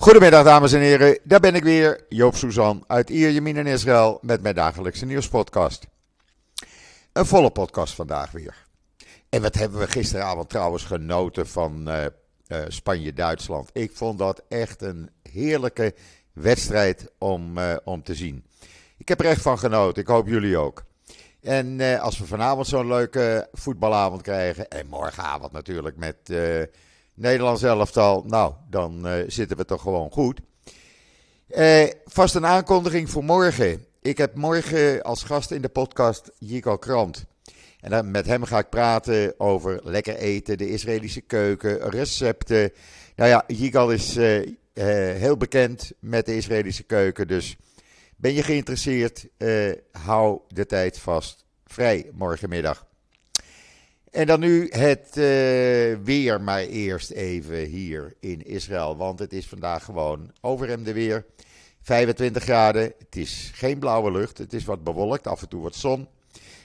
Goedemiddag dames en heren, daar ben ik weer, Joop Suzan uit Ierjemien in Israël met mijn dagelijkse nieuwspodcast. Een volle podcast vandaag weer. En wat hebben we gisteravond trouwens genoten van uh, uh, Spanje-Duitsland. Ik vond dat echt een heerlijke wedstrijd om, uh, om te zien. Ik heb er echt van genoten, ik hoop jullie ook. En als we vanavond zo'n leuke voetbalavond krijgen, en morgenavond natuurlijk met Nederlands elftal, nou, dan uh, zitten we toch gewoon goed. Uh, vast een aankondiging voor morgen. Ik heb morgen als gast in de podcast Jiko Krant. En dan met hem ga ik praten over lekker eten, de Israëlische keuken, recepten. Nou ja, Yigal is uh, heel bekend met de Israëlische keuken. Dus ben je geïnteresseerd, hou de tijd vast. Vrij morgenmiddag. En dan nu het uh, weer maar eerst even hier in Israël. Want het is vandaag gewoon overhemde weer. 25 graden. Het is geen blauwe lucht. Het is wat bewolkt. Af en toe wat zon.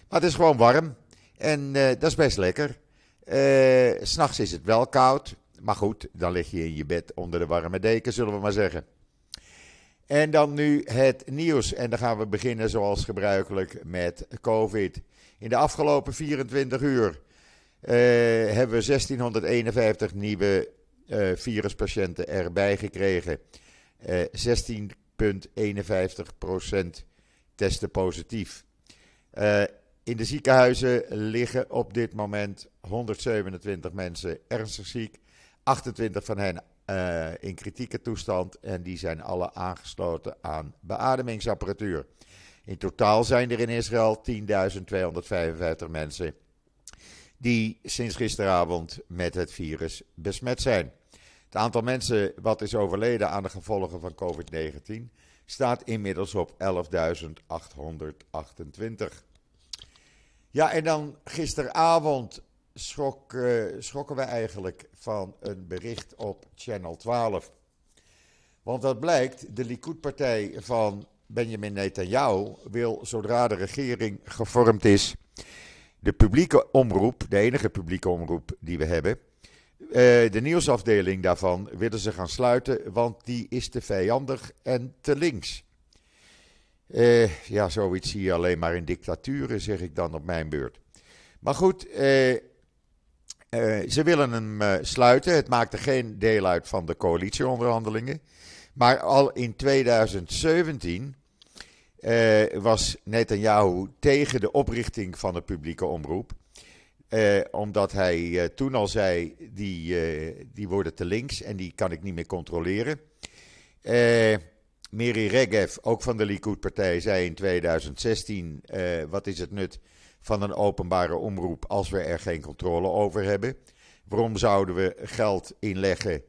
Maar het is gewoon warm. En uh, dat is best lekker. Uh, S'nachts is het wel koud. Maar goed, dan lig je in je bed onder de warme deken, zullen we maar zeggen. En dan nu het nieuws. En dan gaan we beginnen zoals gebruikelijk met COVID. In de afgelopen 24 uur hebben we 1651 nieuwe uh, viruspatiënten erbij gekregen. Uh, eh, 16,51% testen positief. in de ziekenhuizen liggen op dit moment 127 mensen ernstig ziek. 28 van hen in kritieke toestand en die zijn alle aangesloten aan beademingsapparatuur. In totaal zijn er in Israël 10.255 mensen die sinds gisteravond met het virus besmet zijn. Het aantal mensen wat is overleden aan de gevolgen van COVID-19 staat inmiddels op 11.828. Ja, en dan gisteravond uh, schrokken we eigenlijk van een bericht op Channel 12. Want dat blijkt, de Likud-partij van Benjamin Netanyahu wil, zodra de regering gevormd is, de publieke omroep, de enige publieke omroep die we hebben, uh, de nieuwsafdeling daarvan willen ze gaan sluiten, want die is te vijandig en te links. Uh, ja, zoiets zie je alleen maar in dictaturen, zeg ik dan op mijn beurt. Maar goed, uh, ze willen hem sluiten. Het maakte geen deel uit van de coalitieonderhandelingen. Maar al in 2017 uh, was Netanyahu tegen de oprichting van de publieke omroep. Uh, omdat hij uh, toen al zei, die, die worden te links en die kan ik niet meer controleren. Miri Regev, ook van de Likud-partij, zei in 2016, wat is het nut van een openbare omroep als we er geen controle over hebben? Waarom zouden we geld inleggen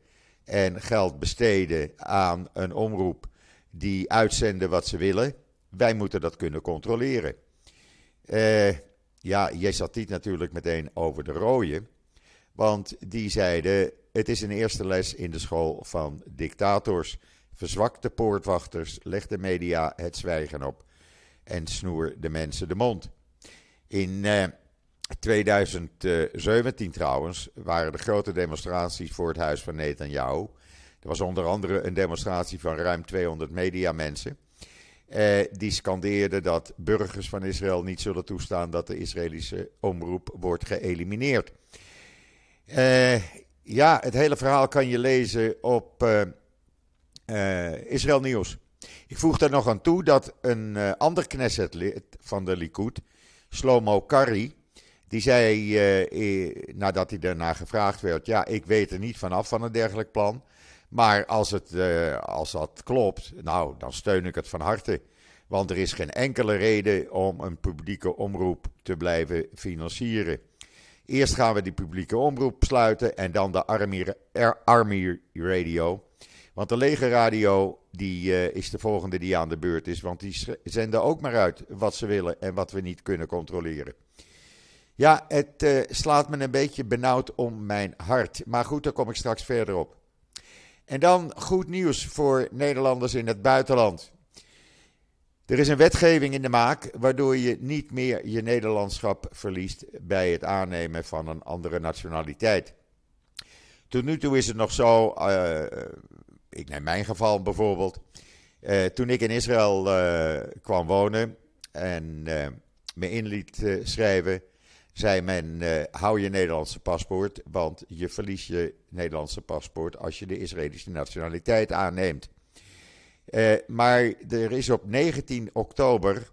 en geld besteden aan een omroep die uitzenden wat ze willen? Wij moeten dat kunnen controleren. Uh, ja, niet natuurlijk meteen over de rode. Want die zeiden: het is een eerste les in de school van dictators. Verzwak de poortwachters, leg de media het zwijgen op en snoer de mensen de mond. In uh, eh, 2017 trouwens waren er grote demonstraties voor het huis van Netanyahu. Er was onder andere een demonstratie van ruim 200 mediamensen. Eh, die scandeerde dat burgers van Israël niet zullen toestaan dat de Israëlische omroep wordt geëlimineerd. Eh, ja, het hele verhaal kan je lezen op uh, Israël Nieuws. Ik voeg daar nog aan toe dat een ander Knesset-lid van de Likud, Slomo Kari, die zei nadat hij daarna gevraagd werd: Ja, ik weet er niet vanaf van een dergelijk plan. Maar als, het, uh, als dat klopt, nou, dan steun ik het van harte. Want er is geen enkele reden om een publieke omroep te blijven financieren. Eerst gaan we die publieke omroep sluiten en dan de Army, Radio. Want de legerradio die, uh, is de volgende die aan de beurt is. Want die zenden ook maar uit wat ze willen en wat we niet kunnen controleren. Ja, het uh, slaat me een beetje benauwd om mijn hart. Maar goed, daar kom ik straks verder op. En dan goed nieuws voor Nederlanders in het buitenland. Er is een wetgeving in de maak waardoor je niet meer je Nederlandschap verliest bij het aannemen van een andere nationaliteit. Tot nu toe is het nog zo, uh, ik neem mijn geval bijvoorbeeld. toen ik in Israël kwam wonen en me in liet schrijven, zei men: hou je Nederlandse paspoort, want je verliest je Nederlandse paspoort als je de Israëlische nationaliteit aanneemt. maar er is op 19 oktober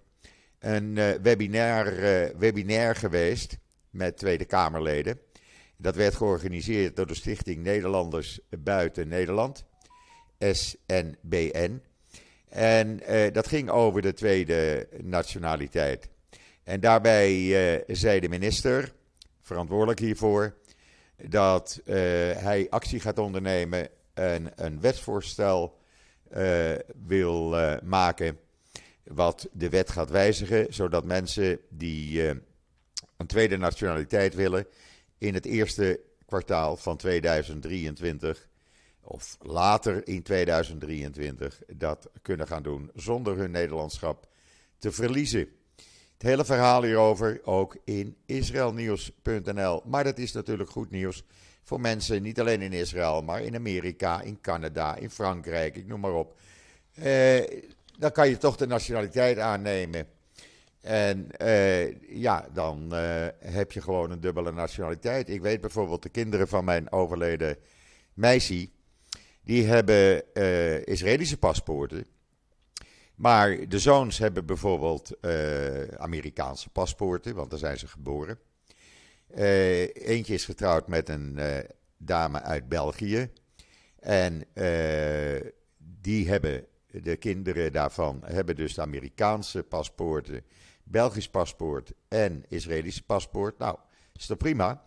een webinar, webinar geweest met Tweede Kamerleden. Dat werd georganiseerd door de Stichting Nederlanders Buiten Nederland, SNBN. En uh, dat ging over de tweede nationaliteit. En daarbij uh, zei de minister, verantwoordelijk hiervoor, dat uh, hij actie gaat ondernemen en een wetsvoorstel wil maken. Wat de wet gaat wijzigen, zodat mensen die een tweede nationaliteit willen, in het eerste kwartaal van 2023 of later in 2023 dat kunnen gaan doen zonder hun Nederlandschap te verliezen. Het hele verhaal hierover ook in israelnieuws.nl. Maar dat is natuurlijk goed nieuws voor mensen, niet alleen in Israël, maar in Amerika, in Canada, in Frankrijk, ik noem maar op. Eh, dan kan je toch de nationaliteit aannemen en uh, ja, dan uh, heb je gewoon een dubbele nationaliteit. Ik weet bijvoorbeeld de kinderen van mijn overleden meisje, die hebben uh, Israëlische paspoorten. Maar de zoons hebben bijvoorbeeld Amerikaanse paspoorten, want daar zijn ze geboren. eentje is getrouwd met een dame uit België. En die hebben, de kinderen daarvan, hebben dus de Amerikaanse paspoorten Belgisch paspoort en Israëlisch paspoort. Nou, is toch prima?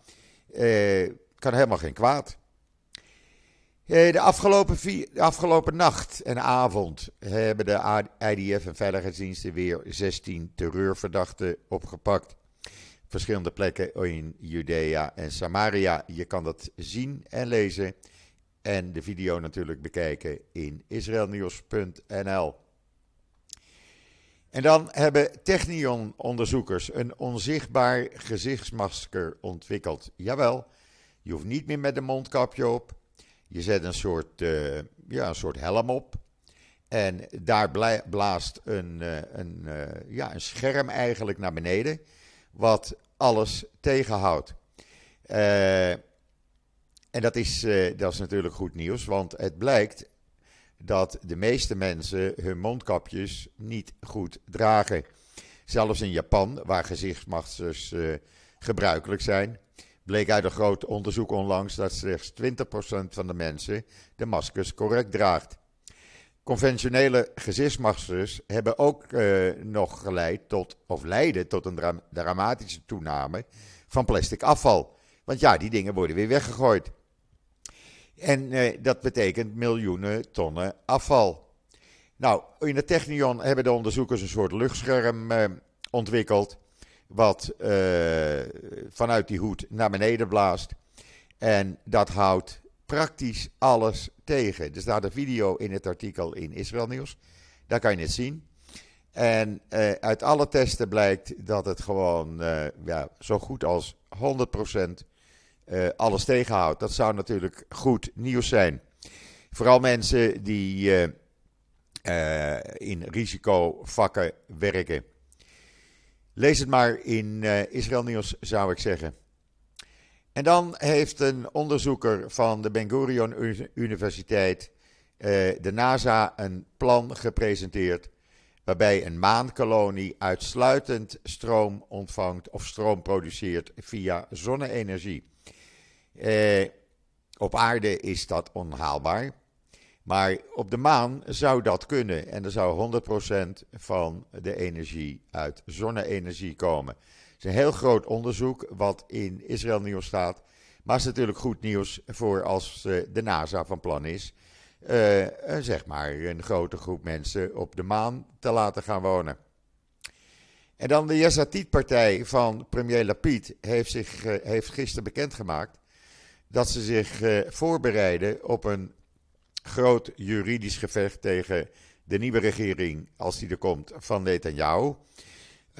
Eh, kan helemaal geen kwaad. Eh, de, afgelopen afgelopen nacht en avond hebben de IDF en veiligheidsdiensten weer 16 terreurverdachten opgepakt. Verschillende plekken in Judea en Samaria. Je kan dat zien en lezen. En de video natuurlijk bekijken in israelnieuws.nl. En dan hebben Technion-onderzoekers een onzichtbaar gezichtsmasker ontwikkeld. Jawel, je hoeft niet meer met een mondkapje op. Je zet een soort, uh, ja, een soort helm op. En daar blaast een, uh, een, uh, ja, een scherm eigenlijk naar beneden, wat alles tegenhoudt. en dat is, dat is natuurlijk goed nieuws, want het blijkt dat de meeste mensen hun mondkapjes niet goed dragen. Zelfs in Japan, waar gezichtsmaskers gebruikelijk zijn, bleek uit een groot onderzoek onlangs dat slechts 20% van de mensen de maskers correct draagt. Conventionele gezichtsmaskers hebben ook uh, nog geleid tot, of leiden tot een dramatische toename van plastic afval. Want ja, die dingen worden weer weggegooid. En eh, dat betekent miljoenen tonnen afval. Nou, in het Technion hebben de onderzoekers een soort luchtscherm eh, ontwikkeld. Wat eh, vanuit die hoed naar beneden blaast. En dat houdt praktisch alles tegen. Er staat een video in het artikel in Israël Nieuws. Daar kan je het zien. En uh, uit alle testen blijkt dat het gewoon uh, ja, zo goed als 100% uh, alles tegenhoudt. Dat zou natuurlijk goed nieuws zijn. Vooral mensen die in risicovakken werken. Lees het maar in Israël Nieuws, zou ik zeggen. En dan heeft een onderzoeker van de Ben Gurion Universiteit, de NASA, een plan gepresenteerd. Waarbij een maankolonie uitsluitend stroom ontvangt of stroom produceert via zonne-energie. Eh, op aarde is dat onhaalbaar. Maar op de maan zou dat kunnen. En er zou 100% van de energie uit zonne-energie komen. Het is een heel groot onderzoek wat in Israël nieuws staat. Maar het is natuurlijk goed nieuws voor als eh, de NASA van plan is. Uh, zeg maar een grote groep mensen op de maan te laten gaan wonen. En dan de Yazatid-partij van premier Lapid heeft, zich, heeft gisteren bekendgemaakt dat ze zich voorbereiden op een groot juridisch gevecht tegen de nieuwe regering, als die er komt, van Netanyahu.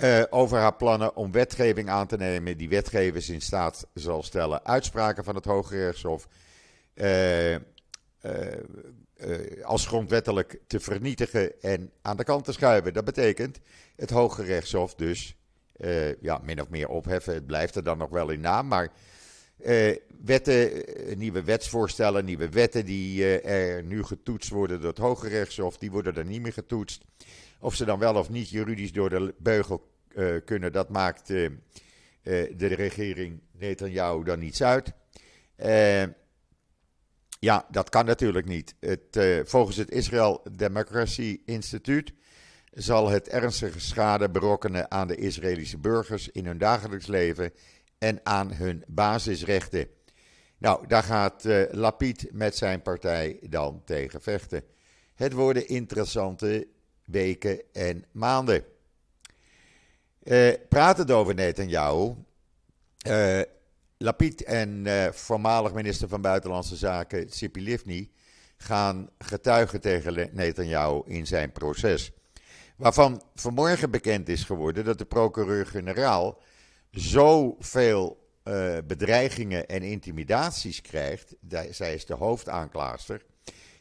Uh, over haar plannen om wetgeving aan te nemen die wetgevers in staat zal stellen uitspraken van het Hoge Rechtshof uh, als grondwettelijk te vernietigen en aan de kant te schuiven. Dat betekent het Hoge Rechtshof dus ja, min of meer opheffen. Het blijft er dan nog wel in naam, maar wetten, nieuwe wetsvoorstellen, nieuwe wetten die er nu getoetst worden door het Hoge Rechtshof, die worden er niet meer getoetst. Of ze dan wel of niet juridisch door de beugel kunnen, dat maakt de regering Netanyahu dan niets uit. Ja, dat kan natuurlijk niet. Het, volgens het Israel Democracy Instituut zal het ernstige schade berokkenen aan de Israëlische burgers in hun dagelijks leven en aan hun basisrechten. Nou, daar gaat uh, Lapid met zijn partij dan tegen vechten. Het worden interessante weken en maanden. Uh, praten over Netanyahu. Uh, Lapid en voormalig minister van Buitenlandse Zaken Tzipi Livni gaan getuigen tegen Netanyahu in zijn proces. Waarvan vanmorgen bekend is geworden dat de procureur-generaal zoveel uh, bedreigingen en intimidaties krijgt. Zij is de hoofdaanklaagster,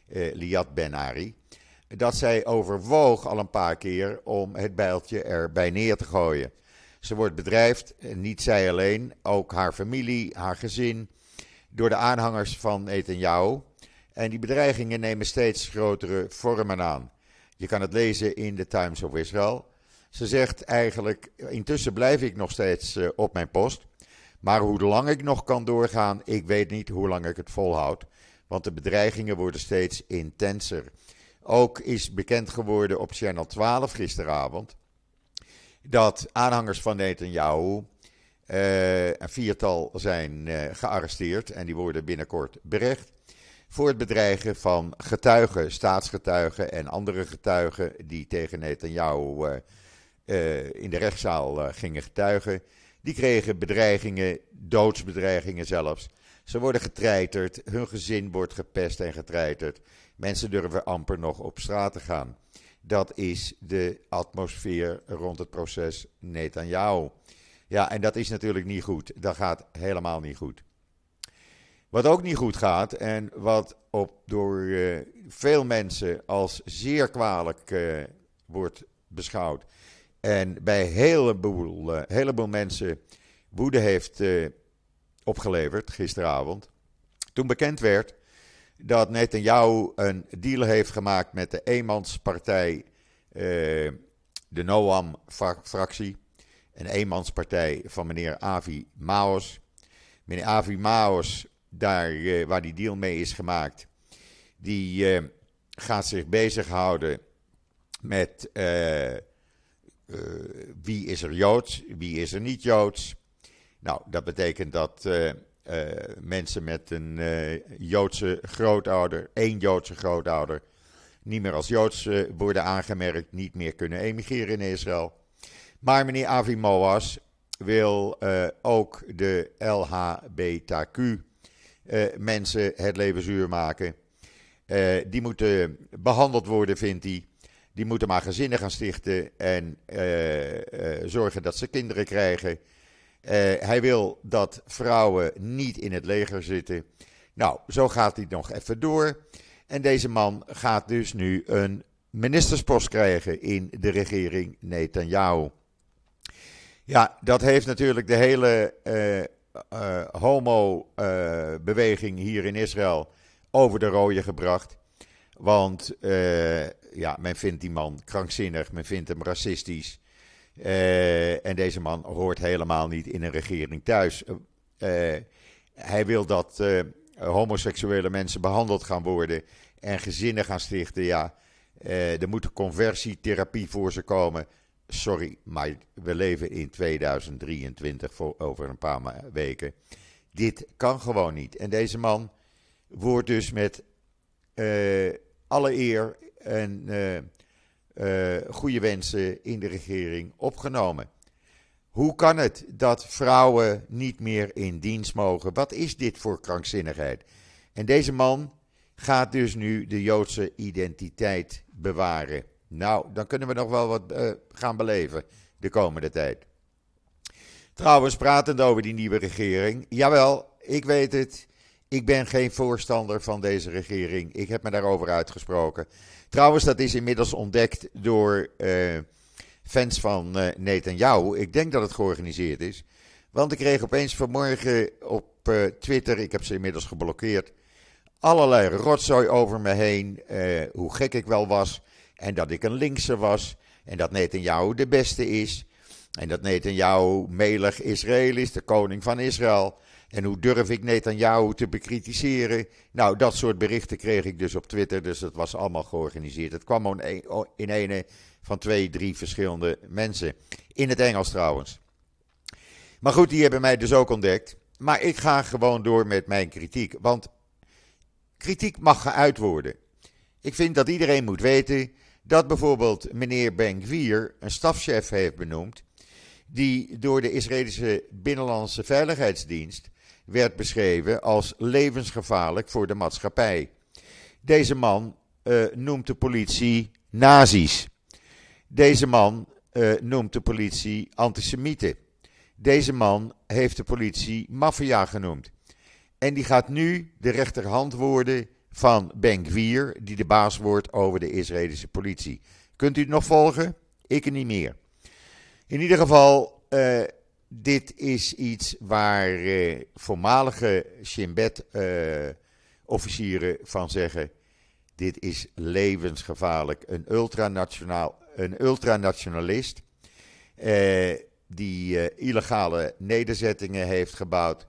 uh, Liat Ben-Ari. Dat zij overwoog al een paar keer om het bijltje erbij neer te gooien. Ze wordt bedreigd, niet zij alleen, ook haar familie, haar gezin, door de aanhangers van Netanyahu. En die bedreigingen nemen steeds grotere vormen aan. Je kan het lezen in de Times of Israel. Ze zegt eigenlijk: intussen blijf ik nog steeds uh, op mijn post. Maar hoe lang ik nog kan doorgaan, ik weet niet hoe lang ik het volhoud. Want de bedreigingen worden steeds intenser. Ook is bekend geworden op Channel 12 gisteravond dat aanhangers van Netanyahu, uh, een viertal, zijn uh, gearresteerd en die worden binnenkort berecht voor het bedreigen van getuigen, staatsgetuigen en andere getuigen die tegen Netanyahu uh, in de rechtszaal gingen getuigen. Die kregen bedreigingen, doodsbedreigingen zelfs. Ze worden getreiterd, hun gezin wordt gepest en getreiterd. Mensen durven amper nog op straat te gaan. Dat is de atmosfeer rond het proces Netanyahu. Ja, en dat is natuurlijk niet goed. Dat gaat helemaal niet goed. Wat ook niet goed gaat en wat op, door uh, veel mensen als zeer kwalijk wordt beschouwd. En bij een heleboel, uh, heleboel mensen woede heeft opgeleverd gisteravond. Toen bekend werd dat Netanyahu een deal heeft gemaakt met de eenmanspartij, uh, de Noam-fractie. Een eenmanspartij van meneer Avi Maos. Meneer Avi Maos, daar waar die deal mee is gemaakt, die gaat zich bezighouden met wie is er Joods, wie is er niet Joods. Nou, dat betekent dat uh, mensen met een Joodse grootouder, één Joodse grootouder, niet meer als Joods worden aangemerkt, niet meer kunnen emigreren in Israël. Maar meneer Avi Moas wil ook de LHBTQ mensen het leven zuur maken. die moeten behandeld worden, vindt hij. Die moeten maar gezinnen gaan stichten en zorgen dat ze kinderen krijgen. Uh, hij wil dat vrouwen niet in het leger zitten. Nou, zo gaat hij nog even door. En deze man gaat dus nu een ministerspost krijgen in de regering Netanyahu. Ja, dat heeft natuurlijk de hele homo-beweging hier in Israël over de rode gebracht. Want ja, men vindt die man krankzinnig, men vindt hem racistisch. Uh, en deze man hoort helemaal niet in een regering thuis. Uh, hij wil dat homoseksuele mensen behandeld gaan worden en gezinnen gaan stichten. Ja, er moet conversietherapie voor ze komen. Sorry, maar we leven in 2023 voor over een paar weken. Dit kan gewoon niet. En deze man wordt dus met alle eer en uh, goede wensen in de regering opgenomen. Hoe kan het dat vrouwen niet meer in dienst mogen? Wat is dit voor krankzinnigheid? En deze man gaat dus nu de Joodse identiteit bewaren. Nou, dan kunnen we nog wel wat uh, gaan beleven de komende tijd. Trouwens, pratend over die nieuwe regering. Jawel, ik weet het. Ik ben geen voorstander van deze regering. Ik heb me daarover uitgesproken. Trouwens, dat is inmiddels ontdekt door uh, fans van uh, Netanyahu. Ik denk dat het georganiseerd is. Want ik kreeg opeens vanmorgen op uh, Twitter, ik heb ze inmiddels geblokkeerd, allerlei rotzooi over me heen. hoe gek ik wel was. En dat ik een linkse was. En dat Netanyahu de beste is. En dat Netanyahu melig Israël is, de koning van Israël. En hoe durf ik Netanyahu te bekritiseren? Nou, dat soort berichten kreeg ik dus op Twitter, dus dat was allemaal georganiseerd. Het kwam in een van twee, drie verschillende mensen. In het Engels trouwens. Maar goed, die hebben mij dus ook ontdekt. Maar ik ga gewoon door met mijn kritiek, want kritiek mag geuit worden. Ik vind dat iedereen moet weten dat bijvoorbeeld meneer Ben-Gvir een stafchef heeft benoemd, die door de Israëlische Binnenlandse Veiligheidsdienst werd beschreven als levensgevaarlijk voor de maatschappij. Deze man uh, noemt de politie nazi's. Deze man uh, noemt de politie antisemieten. Deze man heeft de politie maffia genoemd. En die gaat nu de rechterhand worden van Ben Gvir, die de baas wordt over de Israëlische politie. Kunt u het nog volgen? Ik niet meer. In ieder geval, uh, dit is iets waar uh, voormalige Shin Bet-officieren uh, van zeggen: dit is levensgevaarlijk. Een, een ultranationalist uh, die illegale nederzettingen heeft gebouwd,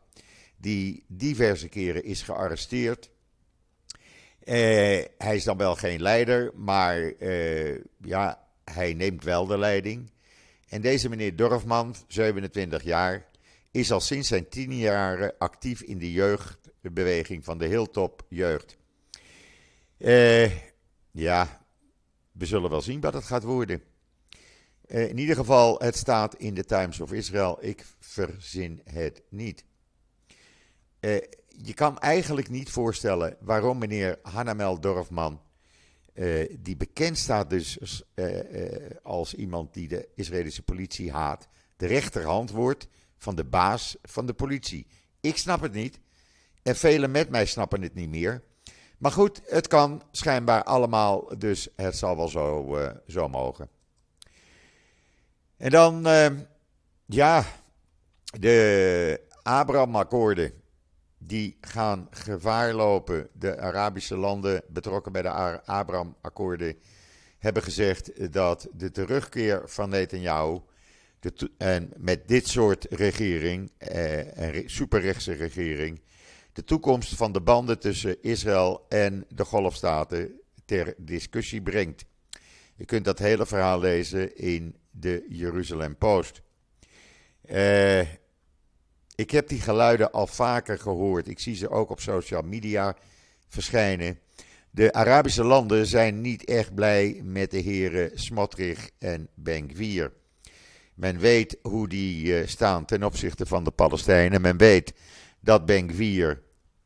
die diverse keren is gearresteerd. hij is dan wel geen leider, maar ja, hij neemt wel de leiding. En deze meneer Dorfman, 27 jaar, is al sinds zijn tien jaren actief in de jeugdbeweging van de Hilltop Jeugd. Uh, ja, we zullen wel zien wat het gaat worden. Uh, in ieder geval, het staat in de Times of Israel. Ik verzin het niet. Uh, je kan eigenlijk niet voorstellen waarom meneer Hanamel Dorfman uh, die bekend staat dus uh, uh, als iemand die de Israëlische politie haat, de rechterhand wordt van de baas van de politie. Ik snap het niet en velen met mij snappen het niet meer. Maar goed, het kan schijnbaar allemaal, dus het zal wel zo, zo mogen. En dan, ja, de Abraham-akkoorden die gaan gevaar lopen. De Arabische landen betrokken bij de Abraham-akkoorden hebben gezegd dat de terugkeer van Netanyahu en met dit soort regering, eh, een superrechtse regering, de toekomst van de banden tussen Israël en de Golfstaten ter discussie brengt. Je kunt dat hele verhaal lezen in de Jeruzalem Post. Eh, ik heb die geluiden al vaker gehoord. Ik zie ze ook op social media verschijnen. De Arabische landen zijn niet echt blij met de heren Smotrich en Ben-Gvir. Men weet hoe die eh, staan ten opzichte van de Palestijnen. Men weet dat Ben-Gvir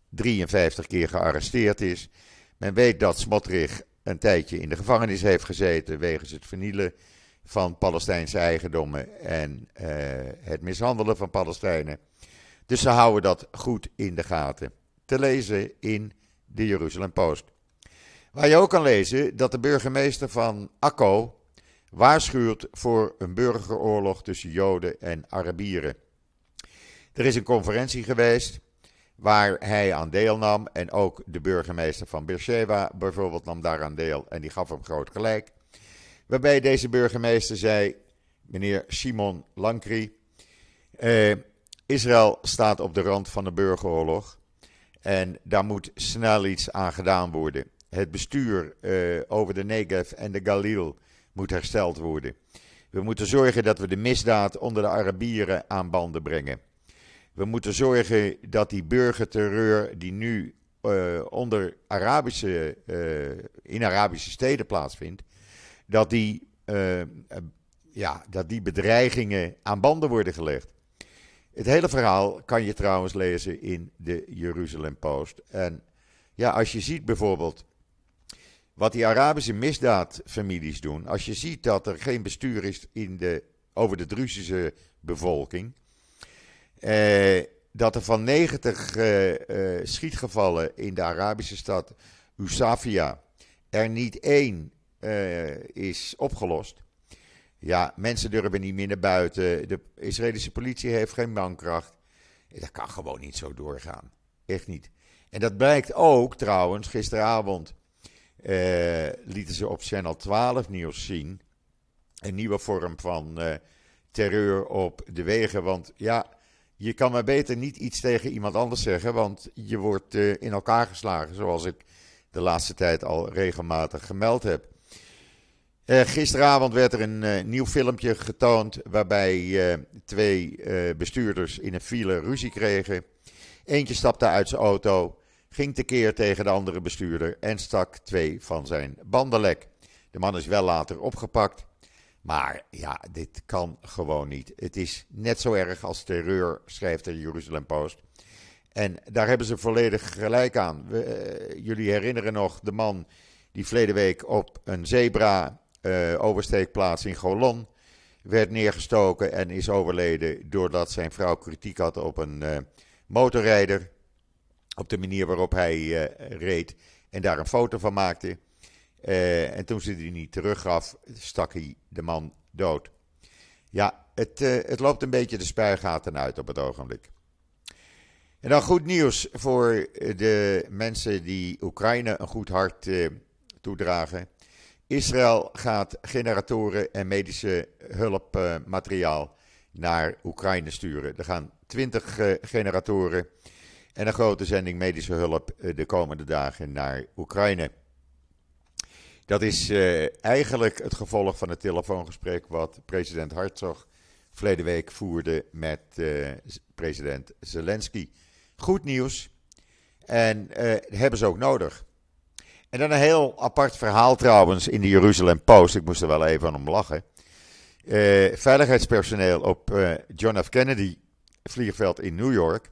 53 keer gearresteerd is. Men weet dat Smotrich een tijdje in de gevangenis heeft gezeten wegens het vernielen van Palestijnse eigendommen en uh, het mishandelen van Palestijnen. Dus ze houden dat goed in de gaten. Te lezen in de Jeruzalem Post. Waar je ook kan lezen dat de burgemeester van Akko waarschuwt voor een burgeroorlog tussen Joden en Arabieren. Er is een conferentie geweest waar hij aan deelnam en ook de burgemeester van Beersheba bijvoorbeeld nam daaraan deel en die gaf hem groot gelijk. Waarbij deze burgemeester zei, meneer Simon Lankri, eh, Israël staat op de rand van een burgeroorlog. En daar moet snel iets aan gedaan worden. Het bestuur uh, over de Negev en de Galil moet hersteld worden. We moeten zorgen dat we de misdaad onder de Arabieren aan banden brengen. We moeten zorgen dat die burgerterreur die nu uh, onder Arabische, uh, in Arabische steden plaatsvindt, dat die, ja, dat die bedreigingen aan banden worden gelegd. Het hele verhaal kan je trouwens lezen in de Jeruzalem Post. En ja, als je ziet bijvoorbeeld wat die Arabische misdaadfamilies doen. Als je ziet dat er geen bestuur is in de, over de Druzische bevolking. Eh, dat er van 90 uh, schietgevallen in de Arabische stad Usafia er niet één is opgelost. Ja, mensen durven niet meer naar buiten. De Israëlische politie heeft geen mankracht. Dat kan gewoon niet zo doorgaan. Echt niet. En dat blijkt ook trouwens. Gisteravond uh, lieten ze op Channel 12 nieuws zien. Een nieuwe vorm van uh, terreur op de wegen. Want ja, je kan maar beter niet iets tegen iemand anders zeggen. Want je wordt uh, in elkaar geslagen. Zoals ik de laatste tijd al regelmatig gemeld heb. Uh, gisteravond werd er een uh, nieuw filmpje getoond waarbij uh, twee bestuurders in een file ruzie kregen. Eentje stapte uit zijn auto, ging tekeer tegen de andere bestuurder en stak twee van zijn banden lek. De man is wel later opgepakt. Maar ja, dit kan gewoon niet. Het is net zo erg als terreur, schrijft de Jeruzalem Post. En daar hebben ze volledig gelijk aan. Jullie herinneren nog de man die verleden week op een zebra oversteekplaats in Golon werd neergestoken en is overleden doordat zijn vrouw kritiek had op een uh, motorrijder. Op de manier waarop hij uh, reed en daar een foto van maakte. en toen ze die niet teruggaf, stak hij de man dood. Ja, het, het loopt een beetje de spuigaten uit op het ogenblik. En dan goed nieuws voor de mensen die Oekraïne een goed hart toedragen. Israël gaat generatoren en medische hulpmateriaal naar Oekraïne sturen. Er gaan 20 uh, generatoren en een grote zending medische hulp uh, de komende dagen naar Oekraïne. Dat is uh, eigenlijk het gevolg van het telefoongesprek wat president Herzog verleden week voerde met president Zelensky. Goed nieuws en hebben ze ook nodig. En dan een heel apart verhaal trouwens in de Jeruzalem Post. Ik moest er wel even om lachen. Uh, veiligheidspersoneel op uh, John F. Kennedy vliegveld in New York.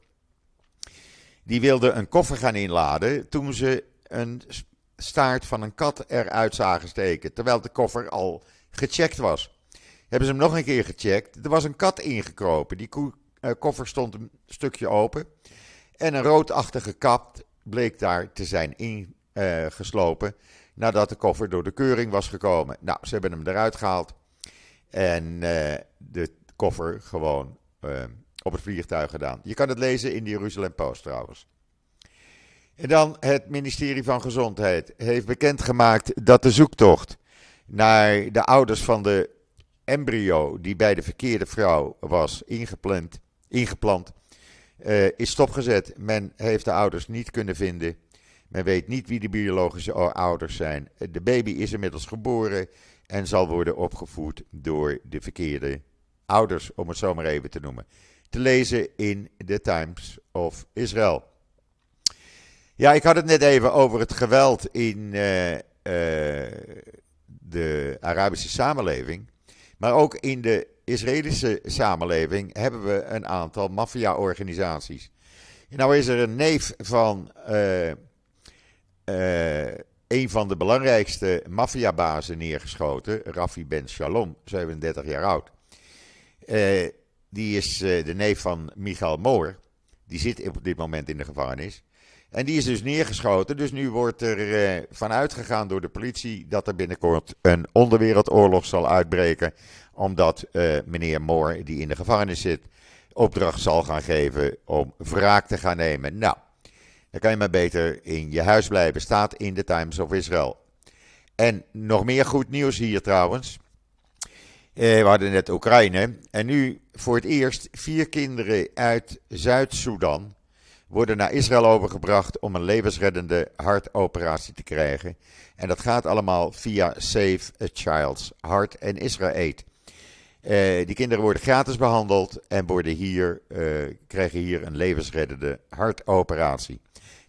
Die wilde een koffer gaan inladen toen ze een staart van een kat eruit zagen steken. Terwijl de koffer al gecheckt was. Hebben ze hem nog een keer gecheckt. Er was een kat ingekropen. Die uh, koffer stond een stukje open. En een roodachtige kat bleek daar te zijn in, uh, geslopen. Nadat de koffer door de keuring was gekomen. Nou, ze hebben hem eruit gehaald. En uh, de koffer gewoon uh, op het vliegtuig gedaan. Je kan het lezen in de Jeruzalem Post trouwens. En dan het ministerie van Gezondheid heeft bekendgemaakt dat de zoektocht naar de ouders van de embryo die bij de verkeerde vrouw was ingepland, ingeplant, is stopgezet. Men heeft de ouders niet kunnen vinden. Men weet niet wie de biologische ouders zijn. De baby is inmiddels geboren en zal worden opgevoed door de verkeerde ouders, om het zo maar even te noemen. Te lezen in The Times of Israel. Ja, ik had het net even over het geweld in uh, uh, de Arabische samenleving. Maar ook in de Israëlische samenleving hebben we een aantal maffia-organisaties. Nou is er een neef van uh, een van de belangrijkste maffiabazen neergeschoten, Rafi Ben Shalom, 37 jaar oud. Uh, die is uh, de neef van Michael Moor. Die zit op dit moment in de gevangenis. En die is dus neergeschoten. Dus nu wordt er van uitgegaan door de politie dat er binnenkort een onderwereldoorlog zal uitbreken. Omdat meneer Moor, die in de gevangenis zit, opdracht zal gaan geven om wraak te gaan nemen. Nou, dan kan je maar beter in je huis blijven. Staat in de Times of Israel. En nog meer goed nieuws hier trouwens. Eh, we hadden net Oekraïne. En nu voor het eerst vier kinderen uit Zuid-Soedan worden naar Israël overgebracht om een levensreddende hartoperatie te krijgen. En dat gaat allemaal via Save a Child's Heart en Israël. Uh, die kinderen worden gratis behandeld en worden hier, uh, krijgen hier een levensreddende hartoperatie.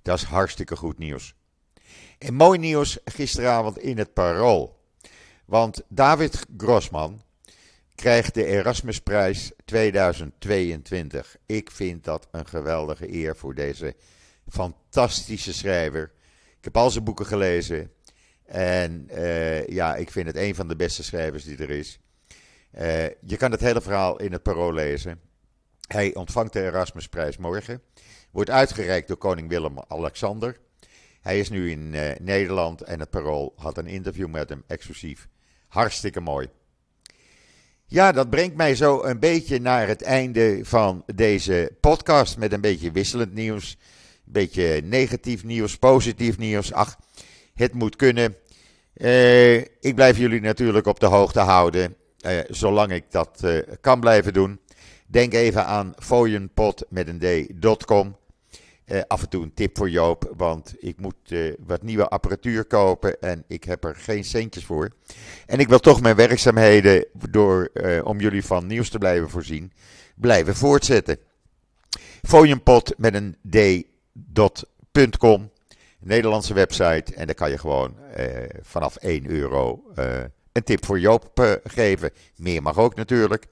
Dat is hartstikke goed nieuws. En mooi nieuws gisteravond in het Parool. Want David Grossman krijgt de Erasmusprijs 2022. Ik vind dat een geweldige eer voor deze fantastische schrijver. Ik heb al zijn boeken gelezen. En uh, ja, ik vind het een van de beste schrijvers die er is. Uh, je kan het hele verhaal in het Parool lezen. Hij ontvangt de Erasmusprijs morgen. Wordt uitgereikt door koning Willem-Alexander. Hij is nu in uh, Nederland en het Parool had een interview met hem exclusief. Hartstikke mooi. Ja, dat brengt mij zo een beetje naar het einde van deze podcast met een beetje wisselend nieuws. Een beetje negatief nieuws, positief nieuws. Ach, het moet kunnen. Uh, ik blijf jullie natuurlijk op de hoogte houden, uh, zolang ik dat kan blijven doen. Denk even aan fooienpot met een d.com. Uh, af en toe een tip voor Joop, want ik moet uh, wat nieuwe apparatuur kopen en ik heb er geen centjes voor. En ik wil toch mijn werkzaamheden, door, uh, om jullie van nieuws te blijven voorzien, blijven voortzetten. Fooienpot met een d.com, Nederlandse website, en daar kan je gewoon vanaf 1 euro een tip voor Joop geven. Meer mag ook natuurlijk.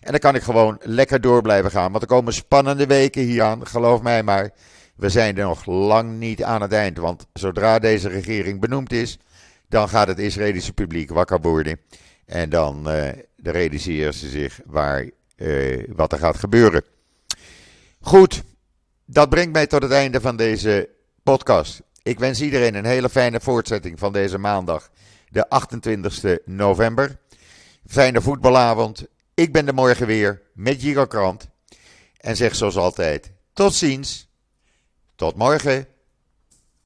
En dan kan ik gewoon lekker door blijven gaan. Want er komen spannende weken hier aan, geloof mij maar. We zijn er nog lang niet aan het eind. Want zodra deze regering benoemd is, dan gaat het Israëlische publiek wakker worden. En dan uh, realiseren ze zich waar, uh, wat er gaat gebeuren. Goed, dat brengt mij tot het einde van deze podcast. Ik wens iedereen een hele fijne voortzetting van deze maandag, de 28 november. Fijne voetbalavond. Ik ben er morgen weer met Giga Krant. En zeg zoals altijd: tot ziens. Tot morgen.